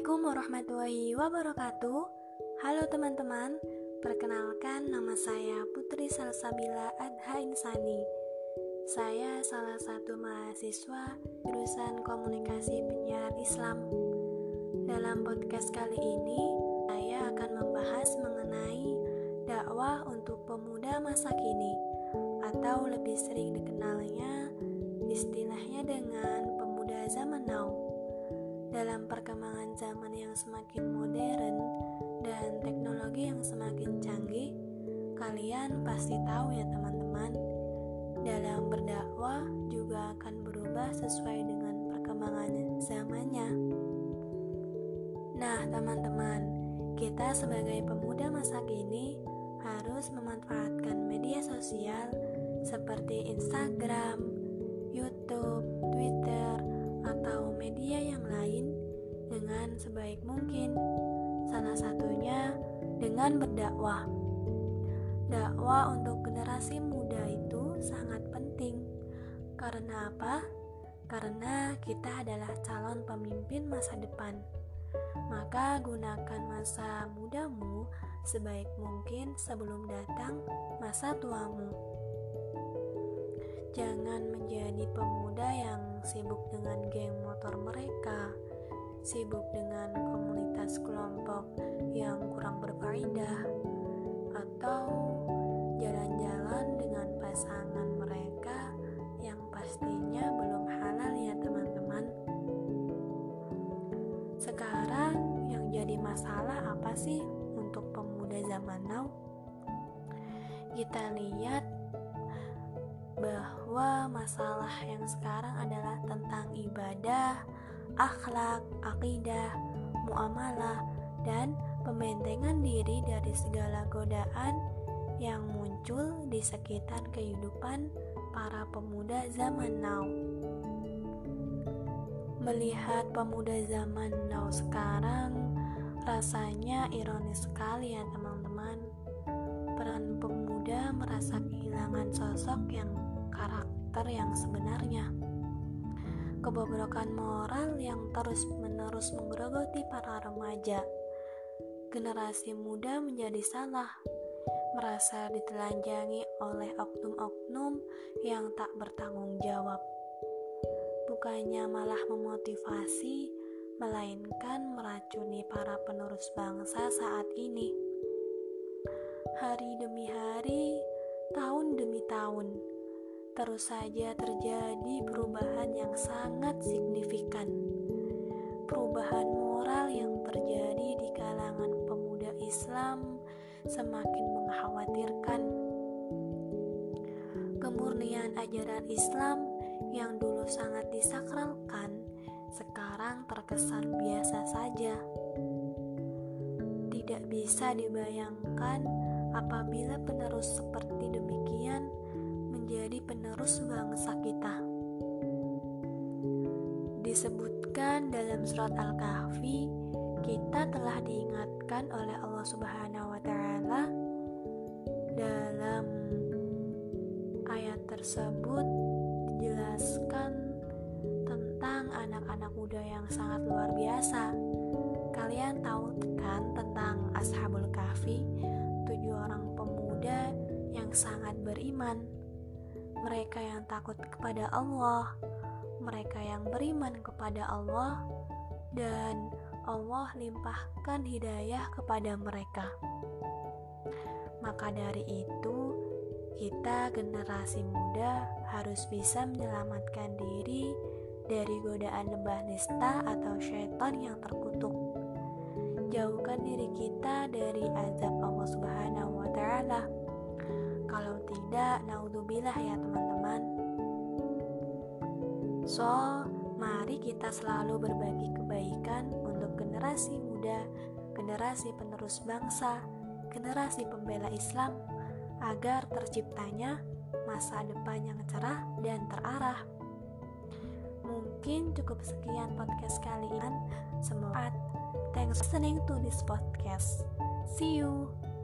Assalamualaikum warahmatullahi wabarakatuh. Halo teman-teman Perkenalkan nama saya Putri Salsabila Adha Insani. Saya salah satu mahasiswa jurusan komunikasi penyiaran Islam. Dalam podcast kali ini Saya akan membahas mengenai dakwah untuk pemuda masa kini Atau lebih sering dikenalnya istilahnya dengan pemuda zaman now dalam perkembangan zaman yang semakin modern dan teknologi yang semakin canggih, kalian pasti tahu ya teman-teman, dalam berdakwah juga akan berubah sesuai dengan perkembangan zamannya. Nah, teman-teman, kita sebagai pemuda masa kini harus memanfaatkan media sosial seperti Instagram, YouTube, Twitter, atau media yang lain dengan sebaik mungkin. Salah satunya dengan berdakwah. Dakwah untuk generasi muda itu sangat penting. Karena apa? Karena kita adalah calon pemimpin masa depan. Maka gunakan masa mudamu sebaik mungkin sebelum datang masa tuamu. Jangan menjadi pemuda yang sibuk dengan geng motor mereka, sibuk dengan komunitas kelompok yang kurang berfaedah, atau jalan-jalan dengan pasangan mereka yang pastinya belum halal ya teman-teman. Sekarang yang jadi masalah apa sih untuk pemuda zaman now? Kita lihat bahwa masalah yang sekarang adalah tentang ibadah, akhlak, akidah, muamalah, dan pembentengan diri dari segala godaan yang muncul di sekitar kehidupan para pemuda zaman now. Melihat pemuda zaman now sekarang, rasanya ironis sekali ya teman-teman. Peran pemuda merasa kehilangan sosok yang karakter yang sebenarnya. Kebobrokan moral yang terus-menerus menggerogoti para remaja. Generasi muda menjadi salah, merasa ditelanjangi oleh oknum-oknum yang tak bertanggung jawab. Bukannya malah memotivasi, melainkan meracuni para penerus bangsa saat ini. Hari demi hari, tahun demi tahun, terus saja terjadi perubahan yang sangat signifikan. Perubahan moral yang terjadi di kalangan pemuda Islam semakin mengkhawatirkan. Kemurnian ajaran Islam yang dulu sangat disakralkan sekarang terkesan biasa saja. Tidak bisa dibayangkan apabila penerus seperti demikian menjadi penerus bangsa kita. Disebutkan dalam surat Al-Kahfi, kita telah diingatkan oleh Allah Subhanahu wa taala dalam ayat tersebut dijelaskan tentang anak-anak muda yang sangat luar biasa. Kalian tahu kan tentang Ashabul Kahfi, tujuh orang pemuda yang sangat beriman mereka yang takut kepada Allah, mereka yang beriman kepada Allah, dan Allah limpahkan hidayah kepada mereka. Maka dari itu, kita generasi muda harus bisa menyelamatkan diri dari godaan lembah nista atau syaitan yang terkutuk. Jauhkan diri kita dari azab Allah Subhanahu wa taala kalau tidak, naudzubillah ya teman-teman. So, mari kita selalu berbagi kebaikan untuk generasi muda, generasi penerus bangsa, generasi pembela Islam, agar terciptanya masa depan yang cerah dan terarah. Mungkin cukup sekian podcast kali ini. Semoga thanks for listening to this podcast. See you.